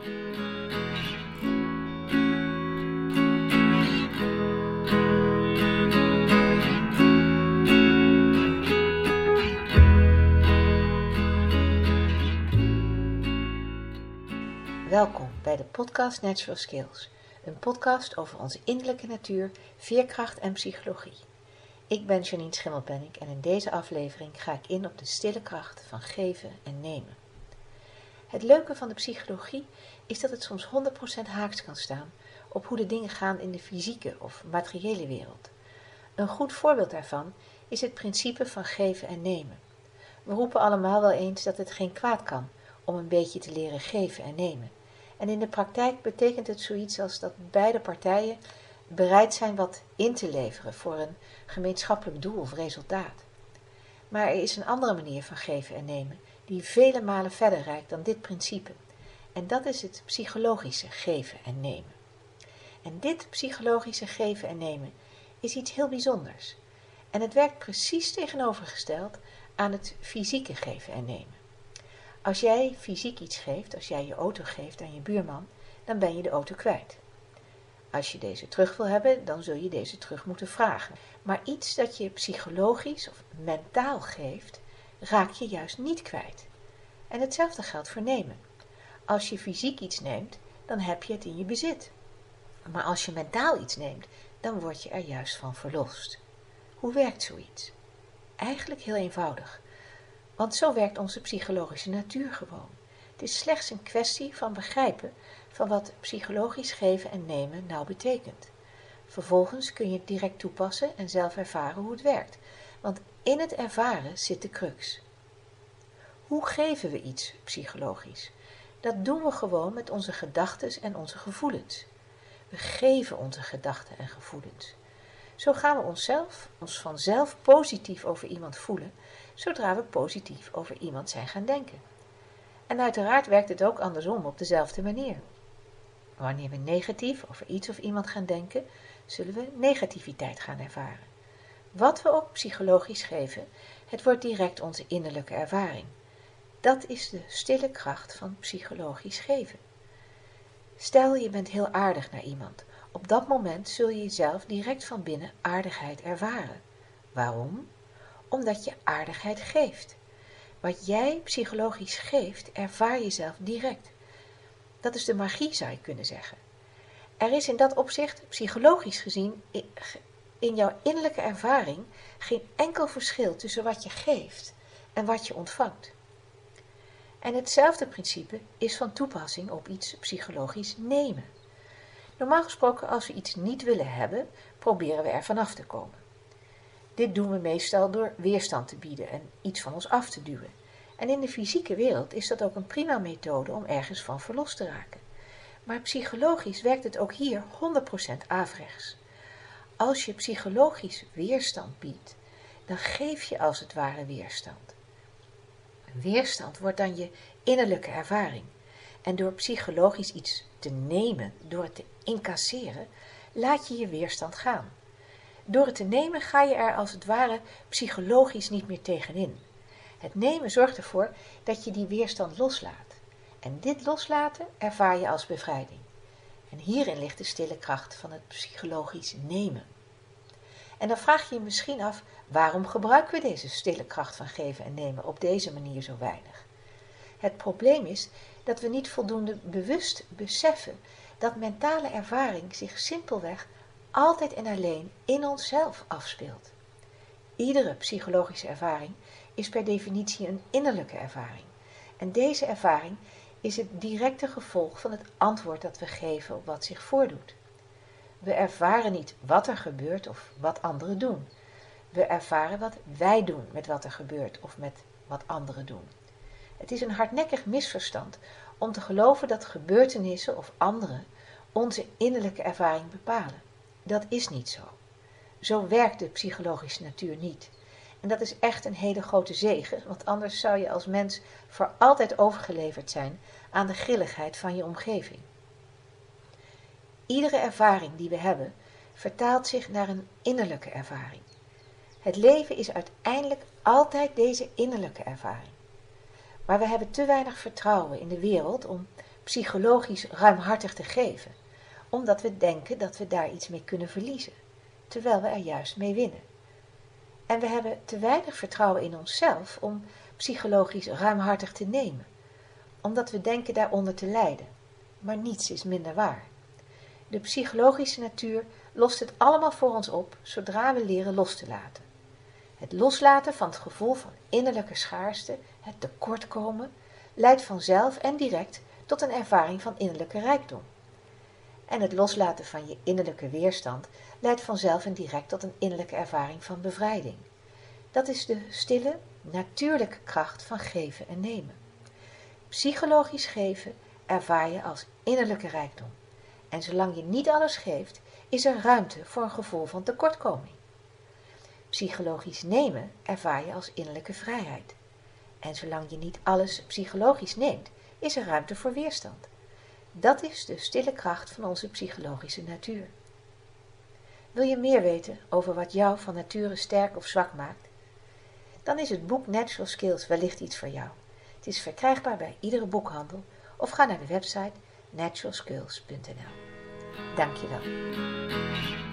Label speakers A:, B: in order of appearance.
A: Welkom bij de podcast Natural Skills, een podcast over onze innerlijke natuur, veerkracht en psychologie. Ik ben Janine Schimmelpenning en in deze aflevering ga ik in op de stille kracht van geven en nemen. Het leuke van de psychologie is dat het soms 100% haaks kan staan op hoe de dingen gaan in de fysieke of materiële wereld. Een goed voorbeeld daarvan is het principe van geven en nemen. We roepen allemaal wel eens dat het geen kwaad kan om een beetje te leren geven en nemen. En in de praktijk betekent het zoiets als dat beide partijen bereid zijn wat in te leveren voor een gemeenschappelijk doel of resultaat. Maar er is een andere manier van geven en nemen, die vele malen verder reikt dan dit principe. En dat is het psychologische geven en nemen. En dit psychologische geven en nemen is iets heel bijzonders. En het werkt precies tegenovergesteld aan het fysieke geven en nemen. Als jij fysiek iets geeft, als jij je auto geeft aan je buurman, dan ben je de auto kwijt. Als je deze terug wil hebben, dan zul je deze terug moeten vragen. Maar iets dat je psychologisch of mentaal geeft, raak je juist niet kwijt. En hetzelfde geldt voor nemen. Als je fysiek iets neemt, dan heb je het in je bezit. Maar als je mentaal iets neemt, dan word je er juist van verlost. Hoe werkt zoiets? Eigenlijk heel eenvoudig. Want zo werkt onze psychologische natuur gewoon. Het is slechts een kwestie van begrijpen van wat psychologisch geven en nemen nou betekent. Vervolgens kun je het direct toepassen en zelf ervaren hoe het werkt, want in het ervaren zit de crux. Hoe geven we iets psychologisch? Dat doen we gewoon met onze gedachten en onze gevoelens. We geven onze gedachten en gevoelens. Zo gaan we onszelf, ons vanzelf positief over iemand voelen, zodra we positief over iemand zijn gaan denken. En uiteraard werkt het ook andersom op dezelfde manier. Wanneer we negatief over iets of iemand gaan denken, zullen we negativiteit gaan ervaren. Wat we ook psychologisch geven, het wordt direct onze innerlijke ervaring. Dat is de stille kracht van psychologisch geven. Stel je bent heel aardig naar iemand. Op dat moment zul je jezelf direct van binnen aardigheid ervaren. Waarom? Omdat je aardigheid geeft. Wat jij psychologisch geeft, ervaar je zelf direct. Dat is de magie, zou je kunnen zeggen. Er is in dat opzicht, psychologisch gezien, in jouw innerlijke ervaring geen enkel verschil tussen wat je geeft en wat je ontvangt. En hetzelfde principe is van toepassing op iets psychologisch nemen. Normaal gesproken, als we iets niet willen hebben, proberen we er vanaf te komen. Dit doen we meestal door weerstand te bieden en iets van ons af te duwen. En in de fysieke wereld is dat ook een prima methode om ergens van verlost te raken. Maar psychologisch werkt het ook hier 100% averechts. Als je psychologisch weerstand biedt, dan geef je als het ware weerstand. Weerstand wordt dan je innerlijke ervaring. En door psychologisch iets te nemen, door het te incasseren, laat je je weerstand gaan. Door het te nemen ga je er als het ware psychologisch niet meer tegenin. Het nemen zorgt ervoor dat je die weerstand loslaat. En dit loslaten ervaar je als bevrijding. En hierin ligt de stille kracht van het psychologisch nemen. En dan vraag je je misschien af, waarom gebruiken we deze stille kracht van geven en nemen op deze manier zo weinig? Het probleem is dat we niet voldoende bewust beseffen dat mentale ervaring zich simpelweg altijd en alleen in onszelf afspeelt. Iedere psychologische ervaring is per definitie een innerlijke ervaring. En deze ervaring is het directe gevolg van het antwoord dat we geven op wat zich voordoet. We ervaren niet wat er gebeurt of wat anderen doen. We ervaren wat wij doen met wat er gebeurt of met wat anderen doen. Het is een hardnekkig misverstand om te geloven dat gebeurtenissen of anderen onze innerlijke ervaring bepalen. Dat is niet zo. Zo werkt de psychologische natuur niet. En dat is echt een hele grote zegen, want anders zou je als mens voor altijd overgeleverd zijn aan de grilligheid van je omgeving. Iedere ervaring die we hebben, vertaalt zich naar een innerlijke ervaring. Het leven is uiteindelijk altijd deze innerlijke ervaring. Maar we hebben te weinig vertrouwen in de wereld om psychologisch ruimhartig te geven, omdat we denken dat we daar iets mee kunnen verliezen, terwijl we er juist mee winnen. En we hebben te weinig vertrouwen in onszelf om psychologisch ruimhartig te nemen, omdat we denken daaronder te lijden. Maar niets is minder waar. De psychologische natuur lost het allemaal voor ons op zodra we leren los te laten. Het loslaten van het gevoel van innerlijke schaarste, het tekortkomen, leidt vanzelf en direct tot een ervaring van innerlijke rijkdom. En het loslaten van je innerlijke weerstand leidt vanzelf en direct tot een innerlijke ervaring van bevrijding. Dat is de stille, natuurlijke kracht van geven en nemen. Psychologisch geven ervaar je als innerlijke rijkdom. En zolang je niet alles geeft, is er ruimte voor een gevoel van tekortkoming. Psychologisch nemen ervaar je als innerlijke vrijheid. En zolang je niet alles psychologisch neemt, is er ruimte voor weerstand. Dat is de stille kracht van onze psychologische natuur. Wil je meer weten over wat jou van nature sterk of zwak maakt? Dan is het boek Natural Skills wellicht iets voor jou. Het is verkrijgbaar bij iedere boekhandel of ga naar de website naturalskills.nl. Dank je wel.